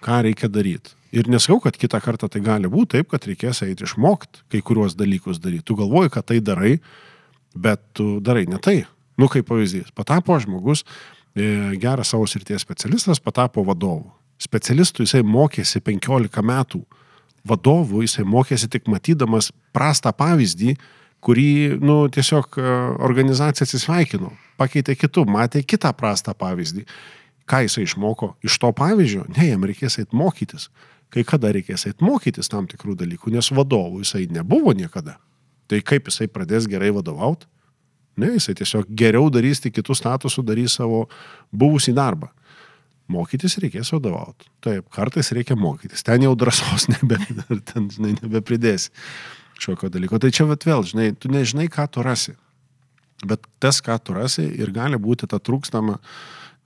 ką reikia daryti. Ir nesakau, kad kitą kartą tai gali būti taip, kad reikės eiti išmokti kai kuriuos dalykus daryti. Tu galvoji, kad tai darai, bet tu darai ne tai. Nu, kaip pavyzdys, patapo žmogus, e, geras savo srities specialistas, patapo vadovu. Specialistų jisai mokėsi 15 metų, vadovų jisai mokėsi tik matydamas prastą pavyzdį, kurį, nu, tiesiog e, organizacija atsisveikino, pakeitė kitų, matė kitą prastą pavyzdį. Ką jisai išmoko iš to pavyzdžio? Ne, jam reikės eiti mokytis. Kai kada reikės eiti mokytis tam tikrų dalykų, nes vadovų jisai nebuvo niekada. Tai kaip jisai pradės gerai vadovauti? Ne, jisai tiesiog geriau darys tik kitų statusų, darys savo buvusį darbą. Mokytis reikės vadovauti. Taip, kartais reikia mokytis. Ten jau drąsos <laughs> nebe, ten, žinai, nebepridėsi kažkokio dalyko. Tai čia vat vėl, žinai, tu nežinai, ką tu rasi. Bet tas, ką tu rasi, ir gali būti ta trūkstama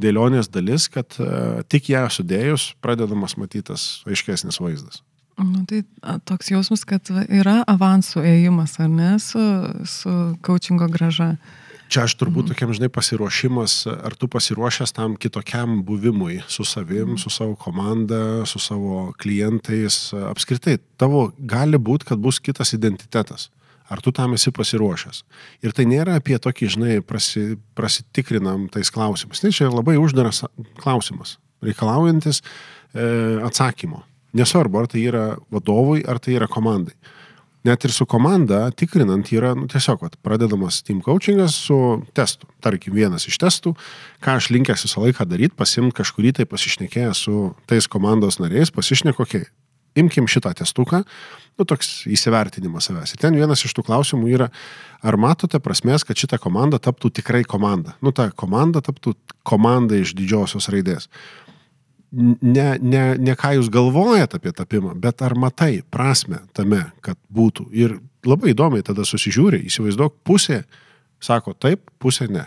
dėlionės dalis, kad uh, tik ją sudėjus pradedamas matytas aiškesnis vaizdas. Nu, tai toks jausmas, kad yra avansų ėjimas, ar ne, su, su coachingo graža. Čia aš turbūt tokiam, žinai, pasiruošimas, ar tu pasiruošęs tam kitokiam buvimui su savim, su savo komanda, su savo klientais, apskritai, tavo gali būti, kad bus kitas identitetas. Ar tu tam esi pasiruošęs? Ir tai nėra apie tokį, žinai, prasi, prasitikrinam tais klausimais. Tai čia labai uždaras klausimas, reikalaujantis e, atsakymo. Nesvarbu, ar tai yra vadovui, ar tai yra komandai. Net ir su komanda tikrinant yra nu, tiesiog vat, pradedamas team coachingas su testu. Tarkim, vienas iš testų, ką aš linkęs visą laiką daryti, pasimti kažkurį tai pasišnekėjęs su tais komandos nariais, pasišneku, okei, okay, imkim šitą testuką, nu toks įsivertinimas savęs. Ir ten vienas iš tų klausimų yra, ar matote prasmės, kad šita komanda taptų tikrai komanda? Nu, ta komanda taptų komanda iš didžiosios raidės ne, ne, ne ką jūs galvojat apie tapimą, bet ar matai prasme tame, kad būtų. Ir labai įdomiai tada susižiūri, įsivaizduok, pusė sako taip, pusė ne.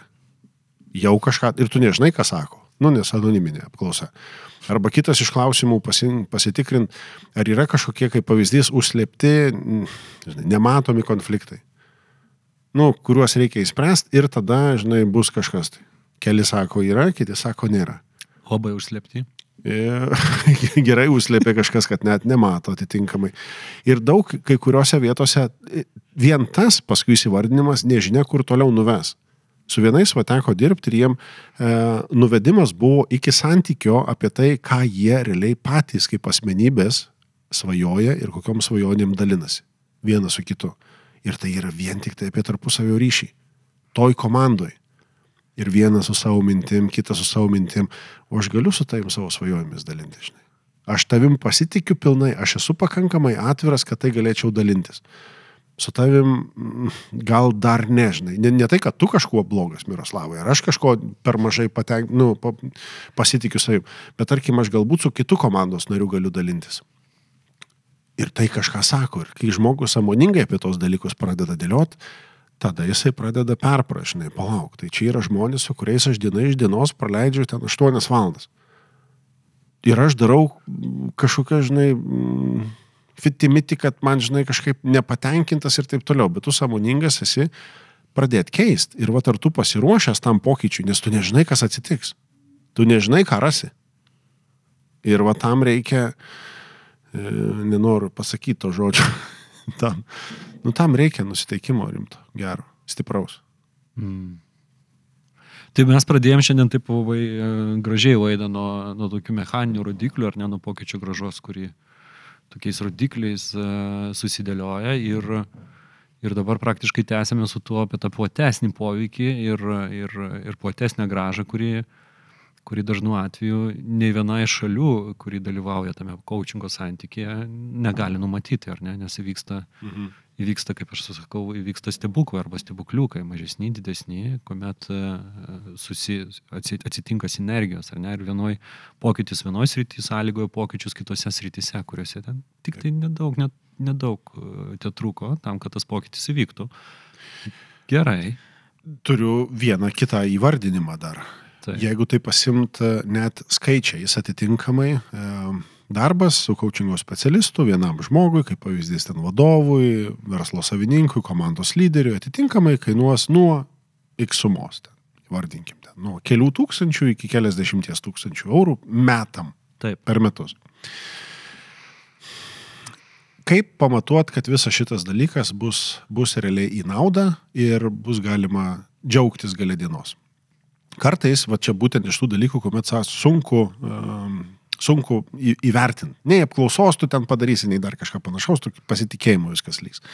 Jau kažką, ir tu nežinai, ką sako. Nu, nes anoniminė apklausa. Arba kitas iš klausimų pasi, pasitikrint, ar yra kažkokie, kaip pavyzdys, užslėpti, žinai, nematomi konfliktai. Nu, kuriuos reikia įspręsti ir tada, žinai, bus kažkas. Tai. Keli sako yra, kiti sako nėra. Labai užslepti. <laughs> Gerai užslėpė kažkas, kad net nemato atitinkamai. Ir daug kai kuriuose vietose vien tas paskui įsivardinimas nežinia, kur toliau nuves. Su vienais va teko dirbti ir jiem e, nuvedimas buvo iki santykio apie tai, ką jie realiai patys kaip asmenybės svajoja ir kokiom svajonėm dalinasi. Vienas su kitu. Ir tai yra vien tik tai apie tarpusavio ryšį. Toj komandoj. Ir vienas su savo mintim, kitas su savo mintim. O aš galiu su tavim savo svajojomis dalinti, žinai. Aš tavim pasitikiu pilnai, aš esu pakankamai atviras, kad tai galėčiau dalintis. su tavim mm, gal dar nežinai. Ne, ne tai, kad tu kažkuo blogas, Miroslavai, ar aš kažko per mažai patenk, nu, pa, pasitikiu savim, bet tarkim, aš galbūt su kitu komandos nariu galiu dalintis. Ir tai kažką sako. Ir kai žmogus samoningai apie tos dalykus pradeda dėliot, tada jisai pradeda perprašinai, palauk, tai čia yra žmonės, su kuriais aš diena iš dienos praleidžiu ten 8 valandas. Ir aš darau kažkokią, žinai, mm, fitimiti, kad man, žinai, kažkaip nepatenkintas ir taip toliau, bet tu samoningas esi pradėti keisti. Ir va, ar tu pasiruošęs tam pokyčiui, nes tu nežinai, kas atsitiks. Tu nežinai, ką rasi. Ir va, tam reikia, e, nenoriu pasakyti to žodžio, <laughs> tam, nu, tam reikia nusiteikimo rimto, gero, stipraus. Mm. Tai mes pradėjom šiandien taip labai e, gražiai laidą nuo, nuo tokių mechaninių rodiklių, ar ne nuo pokyčio gražos, kurį tokiais rodikliais e, susidėlioja ir, ir dabar praktiškai tęsėme su tuo apie tą platesnį poveikį ir, ir, ir platesnę gražą, kuri, kuri dažnu atveju nei viena iš šalių, kuri dalyvauja tame coachingo santykėje, negali numatyti, ar ne, nes įvyksta, mhm. Įvyksta, kaip aš sakau, įvyksta stebuklai arba stebukliukai, mažesni, didesni, kuomet e, susi, atsitinka sinergijos, ar ne, ir vienoj pokytis vienoje srityje sąlygoja pokyčius kitose srityse, kuriuose ten tik tai nedaug, net, nedaug e, te truko tam, kad tas pokytis įvyktų. Gerai. Turiu vieną kitą įvardinimą dar. Tai. Jeigu tai pasimt e, net skaičiais atitinkamai, darbas su coachingo specialistu vienam žmogui, kaip pavyzdys ten vadovui, verslo savininkui, komandos lyderiui, atitinkamai kainuos nuo X sumos. Ten, vardinkim ten, nuo kelių tūkstančių iki keliasdešimties tūkstančių eurų metam Taip. per metus. Kaip pamatuot, kad visas šitas dalykas bus, bus realiai į naudą ir bus galima džiaugtis galę dienos? Kartais, va čia būtent iš tų dalykų, kuomet sunku um, sunku įvertinti. Nei apklausos tu ten padarysi, nei dar kažką panašaus, tu pasitikėjimo viskas lygs.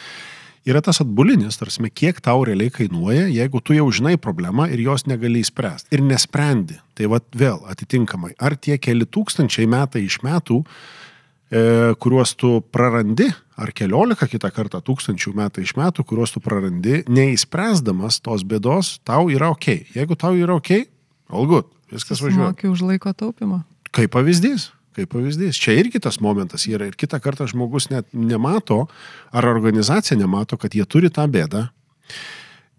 Yra tas atbulinis, tarsi, kiek tau realiai kainuoja, jeigu tu jau žinai problemą ir jos negali įspręsti. Ir nesprendi. Tai vad vėl atitinkamai. Ar tie keli tūkstančiai metai iš metų, e, kuriuos tu prarandi, ar keliolika kitą kartą tūkstančių metai iš metų, kuriuos tu prarandi, neįspręsdamas tos bėdos, tau yra ok. Jeigu tau yra ok, all good, viskas važiuoja. Mokė už laiko taupimą. Kaip pavyzdys. Kaip pavyzdys. Čia irgi tas momentas yra. Ir kitą kartą žmogus net nemato, ar organizacija nemato, kad jie turi tą bėdą.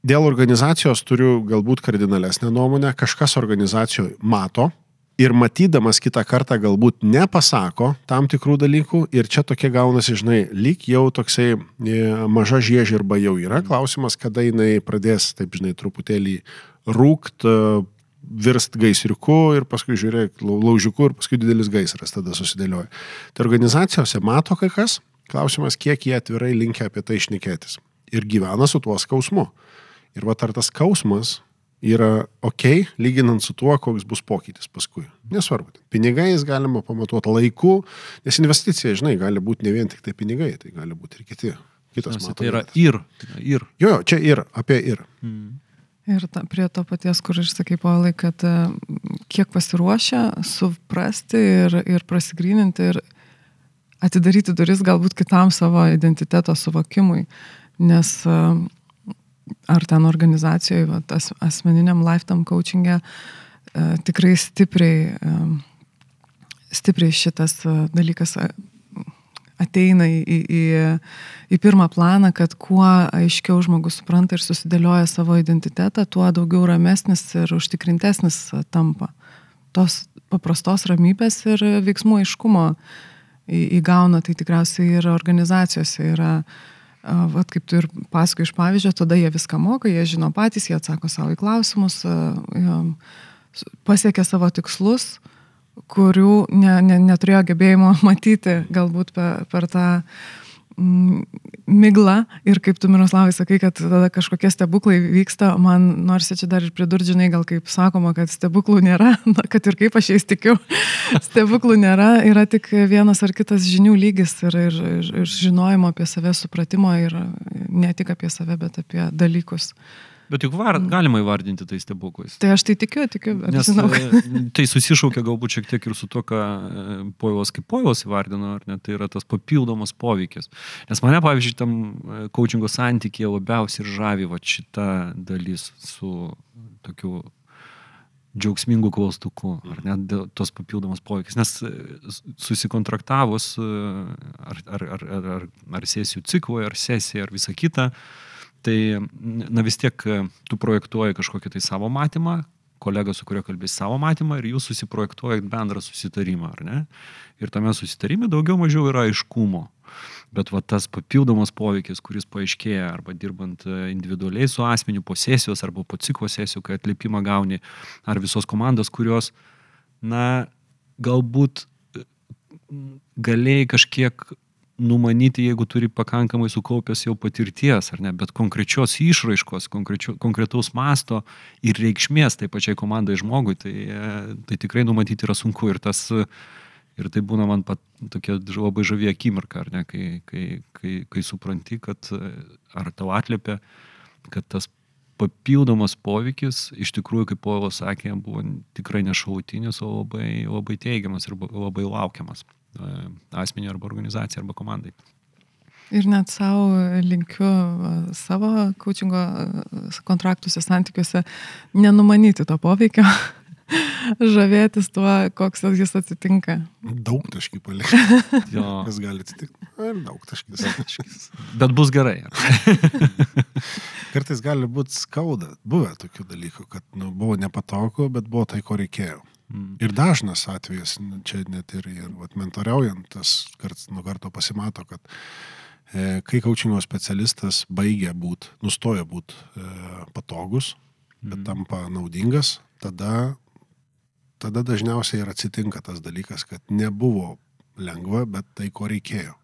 Dėl organizacijos turiu galbūt kardinalesnę nuomonę. Kažkas organizacijoje mato ir matydamas kitą kartą galbūt nepasako tam tikrų dalykų. Ir čia tokie gaunasi, žinai, lyg jau toksai e, maža žiežirba jau yra. Klausimas, kada jinai pradės, taip žinai, truputėlį rūkt, virst gaisriuku ir paskui žiūrėk laužiuku ir paskui didelis gaisras tada susidėlioja. Tai organizacijose mato kai kas, klausimas, kiek jie atvirai linkia apie tai išnekėtis. Ir gyvena su tuo skausmu. Ir va ar tas skausmas yra ok, lyginant su tuo, koks bus pokytis paskui. Nesvarbu. Pinigais galima pamatuoti laiku, nes investicija, žinai, gali būti ne vien tik tai pinigai, tai gali būti ir kiti. Kitas Nes, tai yra ir. ir. Jo, čia ir, apie ir. Mm. Ir ta, prie to paties, kur išsakai, Paulai, kad e, kiek pasiruošę suprasti ir, ir prasigryninti ir atidaryti duris galbūt kitam savo identiteto suvokimui. Nes e, ar ten organizacijoje, va, as, asmeniniam lifetime coachingė, e, tikrai stipriai, stipriai šitas dalykas ateina į, į, į pirmą planą, kad kuo aiškiau žmogus supranta ir susidėlioja savo identitetą, tuo daugiau ramesnis ir užtikrintesnis tampa. Tos paprastos ramybės ir veiksmų aiškumo įgauna, tai tikriausiai ir organizacijose yra, vat, kaip tu ir pasakai iš pavyzdžio, tada jie viską moka, jie žino patys, jie atsako savo į klausimus, pasiekia savo tikslus, kurių ne, ne, neturėjo gebėjimo <laughs> matyti galbūt per, per tą mm, miglą ir kaip tu Miroslavai sakai, kad tada kažkokie stebuklai vyksta, man nors čia dar ir pridurđinai, gal kaip sakoma, kad stebuklų nėra, <laughs> na, kad ir kaip aš jais tikiu, <laughs> stebuklų nėra, yra tik vienas ar kitas žinių lygis ir, ir, ir, ir žinojimo apie save, supratimo ir ne tik apie save, bet apie dalykus. Bet juk var, galima įvardinti tai stebuklais. Tai aš tai tikiu, tikiu, Nes žinau. e, tai susišaukia galbūt šiek tiek ir su to, ką e, Povilas kaip Povilas įvardino, ar ne, tai yra tas papildomas poveikis. Nes mane, pavyzdžiui, tam coachingo santykėje labiausiai ir žavi va šita dalis su tokiu džiaugsmingų klaustukų, ar net tos papildomos poveikis. Nes e, susikontraktavus e, ar, ar, ar, ar, ar, sesijų ciklui, ar sesijai, ar visą kitą, tai na vis tiek e, tu projektuoji kažkokį tai savo matymą, kolega, su kuriuo kalbės savo matymą ir jūs susiprojektuojat bendrą susitarimą, ar ne? Ir tame susitarime daugiau mažiau yra aiškumo. Bet va tas papildomas poveikis, kuris paaiškėja arba dirbant e, individualiai su asmeniu po sesijos arba po ciklo sesijų, kai atliepimą gauni, ar visos komandos, kurios, na, galbūt e, galėjai kažkiek numanyti, jeigu turi pakankamai sukaupęs jau patirties, ar ne, bet konkrečios išraiškos, konkretaus masto ir reikšmės tai pačiai komandai žmogui, tai, e, tai tikrai numatyti yra sunku. Ir tas Ir tai būna man pat tokia labai žavė akimirka, ar ne, kai, kai, kai, kai supranti, kad e, ar tau atlėpia, kad tas papildomas poveikis iš tikrųjų, kaip Povilas sakė, buvo tikrai nešautinis, o labai, labai teigiamas ir labai laukiamas e, asmeniui arba organizacijai arba komandai. Ir net savo linkiu savo coachingo e, kontraktuose, santykiuose nenumanyti to poveikio, <laughs> žavėtis tuo, koks jis atsitinka. Daug taškį palikti. <laughs> Jo, Kas gali atsitikti? Ir daug taškis. bet bus gerai. ar? <laughs> Kartais gali būti skauda. Buvę tokių dalykų, kad nu, buvo nepatogu, bet buvo tai, ko reikėjo. Mm. Ir dažnas atvejas, čia net ir, ir vat, mentoriaujant, tas karts nuo karto pasimato, kad e, kai coachingo specialistas baigia būti, nustoja būti e, patogus, bet Mm. tampa naudingas, tada, tada dažniausiai ir atsitinka tas dalykas, kad nebuvo lengva, bet tai, ko reikėjo.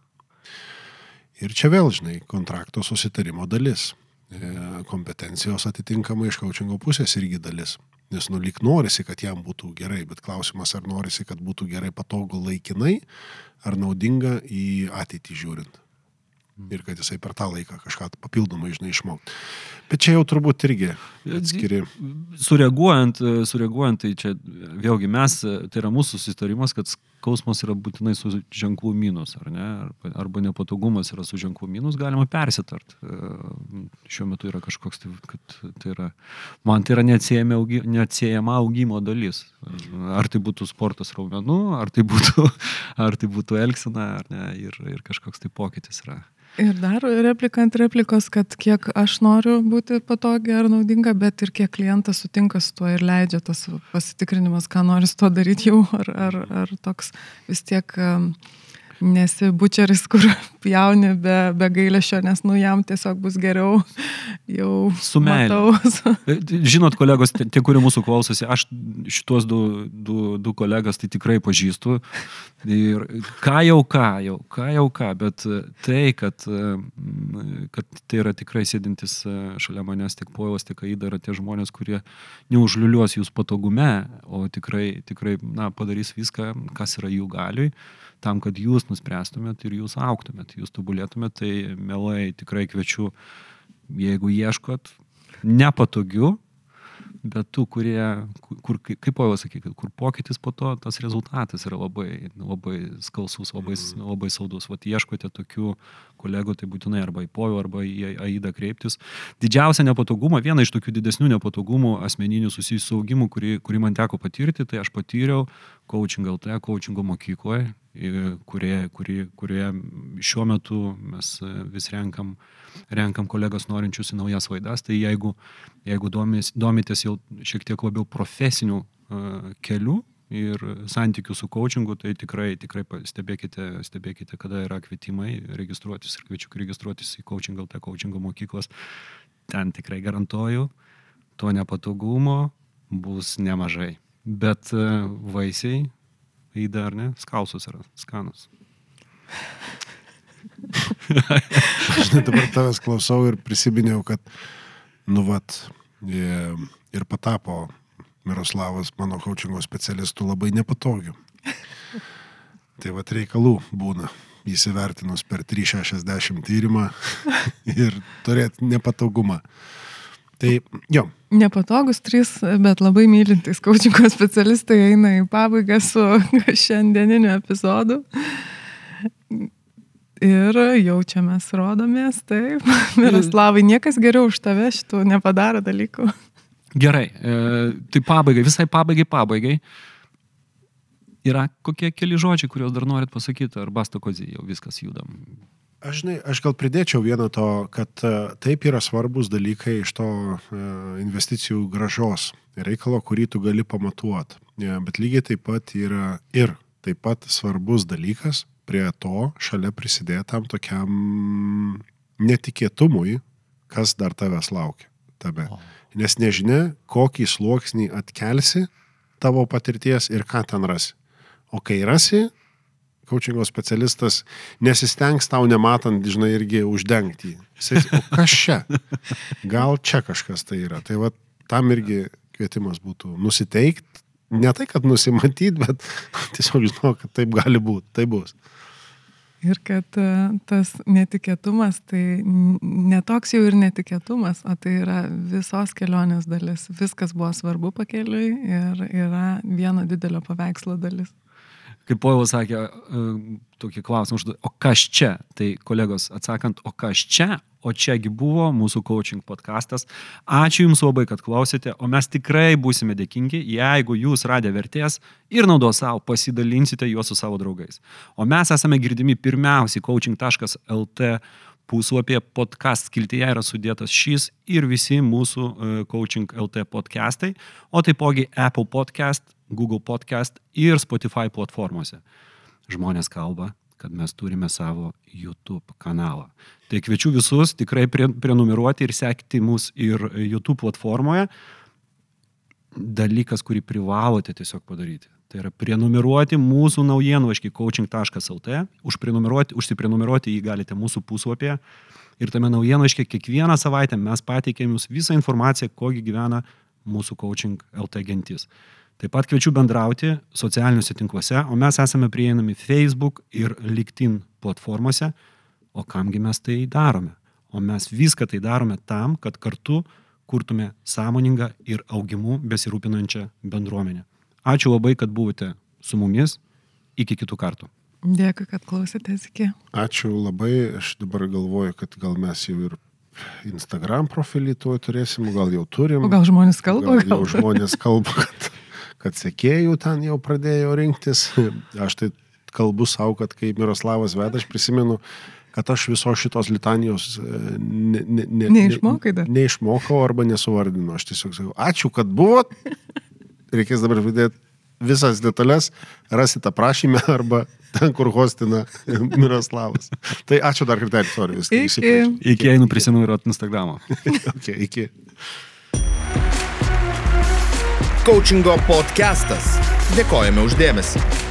Ir čia vėl, žinai, kontrakto susitarimo dalis. E, Kompetencijos atitinkamai iš coachingo pusės irgi dalis. Nes nu lyg norisi, kad jam būtų gerai, bet klausimas, ar norisi, kad būtų gerai patogu laikinai, ar naudinga į ateitį žiūrint. Ir kad jisai per tą laiką kažką papildomai, žinai, išmokti. Bet čia jau turbūt irgi atskiri. Sureaguojant, sureaguojant, tai čia vėlgi mes, tai yra mūsų susitarimas, kad skausmas yra būtinai su ženklų minus, ar ne? Arba, nepatogumas yra su ženklų minus, galima persitart. Šiuo metu yra kažkoks, tai, kad tai yra, man tai yra neatsiejama augimo dalis. Ar tai būtų sportas raumenų, ar tai būtų, <laughs> ar tai būtų elgsena, ar ne, ir, ir kažkoks tai pokytis yra. Ir dar replika ant replikos, kad kiek aš noriu būti patogi ar naudinga, bet ir kiek klientas sutinka su tuo ir leidžia tas pasitikrinimas, ką nori su tuo daryti jau, ar, ar, ar toks vis tiek um, nesi bučeris, kur pjauni be, be gailėšio, nes nu jam tiesiog bus geriau jau. Su matau. <laughs> E, Žinot, kolegos, tie, kurie mūsų klausosi, aš šitos du, du, du kolegas tai tikrai pažįstu. Ir ką jau ką, jau, ką jau ką, bet tai, kad, mm, kad tai yra tikrai sėdintis e, šalia manęs tiek Poilas, tiek Aida yra tie žmonės, kurie neužliuliuos jūs patogume, o tikrai, tikrai na, padarys viską, kas yra jų galiui tam, kad jūs nuspręstumėt ir jūs auktumėt, jūs tobulėtumėt, tai mielai tikrai kviečiu, jeigu ieškot nepatogių, bet tų, kurie, kur, kaip sakė, kad kur pokytis po to, tas rezultatas yra labai, labai skalsus, labai, labai saudus. Vat ieškote tokių kolegų, tai būtinai arba į Povį, arba į Aidą kreiptis. Didžiausia nepatogumą, viena iš tokių didesnių nepatogumų asmeninių susijusių su augimu, kurį, kurį man teko patirti, tai aš patyriau coaching LT, coachingo mokykloje, kurie, kurie, kurie šiuo metu mes vis renkam, renkam kolegas norinčius į naujas vaidas. Tai jeigu, jeigu domis, domitės jau šiek tiek labiau profesinių uh, kelių ir santykių su coachingu, tai tikrai, tikrai stebėkite, stebėkite, kada yra kvietimai registruotis ir kviečiu registruotis į coaching LT coachingo mokyklas. Ten tikrai garantuoju, to nepatogumo bus nemažai. Bet uh, vaisiai Eida ar ne, skausus yra, skanus. Žinai, dabar tavęs klausau ir prisiminiau, kad, nu, vat, ir patapo Miroslavas mano coachingo specialistų labai nepatogiu. Tai vat reikalų būna įsivertinus per 360 tyrimą <laughs> ir turėti nepatogumą. Tai jo, Nepatogus trys, bet labai mylintys kaučingo specialistai eina į pabaigą su <laughs> šiandieniniu epizodu. Ir jaučiamės, rodomės, taip. <laughs> Miroslavai, niekas geriau už tave šitų nepadaro dalykų. Gerai, e, tai pabaigai, visai pabaigai, pabaigai. Yra kokie keli žodžiai, kuriuos dar norit pasakyti, ar basta kozį, jau viskas judam. Aš, žinai, aš gal pridėčiau vieną to, kad e, taip yra svarbus dalykai iš to e, investicijų gražos reikalo, kurį tu gali pamatuoti. Bet lygiai taip pat yra ir taip pat svarbus dalykas prie to šalia prisidėtam tokiam netikėtumui, kas dar tavęs laukia tame. Nes nežinia, kokį sluoksnį atkelsi tavo patirties ir ką ten rasi. O kai rasi, coachingo specialistas nesistengs tau nematant, žinai, irgi uždengti. Jis, o kas čia? Gal čia kažkas tai yra. Tai va, tam irgi kvietimas būtų nusiteikti, ne tai, kad nusimatyti, bet <laughs> tiesiog žinau, kad taip gali būti, tai bus. Ir kad e, tas netikėtumas tai netoks jau ir netikėtumas, o tai yra visos kelionės dalis. Viskas buvo svarbu pakeliui ir yra vieno didelio paveikslo dalis. Kaip Povilas sakė, e, tokį klausimą užduodu, o kas čia? Tai kolegos atsakant, o kas čia? O čiagi buvo mūsų coaching podcastas. Ačiū Jums labai, kad klausėte, o mes tikrai būsime dėkingi, jeigu Jūs radę vertės ir naudos savo pasidalinsite juos su savo draugais. O mes esame girdimi pirmiausiai coaching.lt puslapyje podcast skiltyje yra sudėtas šis ir visi mūsų e, coaching LT podcastai, o taipogi Apple podcast, Google podcast ir Spotify platformose. Žmonės kalba, kad mes turime savo YouTube kanalą. Tai kviečiu visus tikrai prenumeruoti ir sekti mus ir YouTube platformoje. Dalykas, kurį privalote tiesiog padaryti. Tai yra prenumeruoti mūsų naujienlaiškį coaching.lt, užsiprenumeruoti jį galite mūsų puslapyje ir tame naujienlaiškė kiekvieną savaitę mes pateikėm jums visą informaciją, kogi gyvena mūsų coaching LT gentis. Taip pat kviečiu bendrauti socialiniuose tinkluose, o mes esame prieinami Facebook ir LinkedIn platformose. O kamgi mes tai darome? O mes viską tai darome tam, kad kartu kurtume sąmoningą ir augimu besirūpinančią bendruomenę. Ačiū labai, kad buvote su mumis. Iki kitų kartų. Dėkui, kad klausėtės iki. Ačiū labai. Aš dabar galvoju, kad gal mes jau ir Instagram profilį tuo turėsim, gal jau turim. O gal žmonės kalba? Gal, gal žmonės kalba, kad, kad sekėjų ten jau pradėjo rinktis. Aš tai kalbu savo, kad kai Miroslavas veda, aš prisimenu, kad aš visos šitos litanijos ne, ne, ne, neišmokai dar. Neišmokau arba nesuvardinu. Aš tiesiog sakau, ačiū, kad buvot. Reikės dabar vidėti visas detalės, rasite aprašymę <laughs> arba ten, kur hostina <laughs> Miroslavas. Tai ačiū dar kartą, sorry, viską. Iki. Iki einu prisinumeruoti Instagramą. <laughs> okay, iki. Coachingo podcastas. Dėkojame uždėmesi.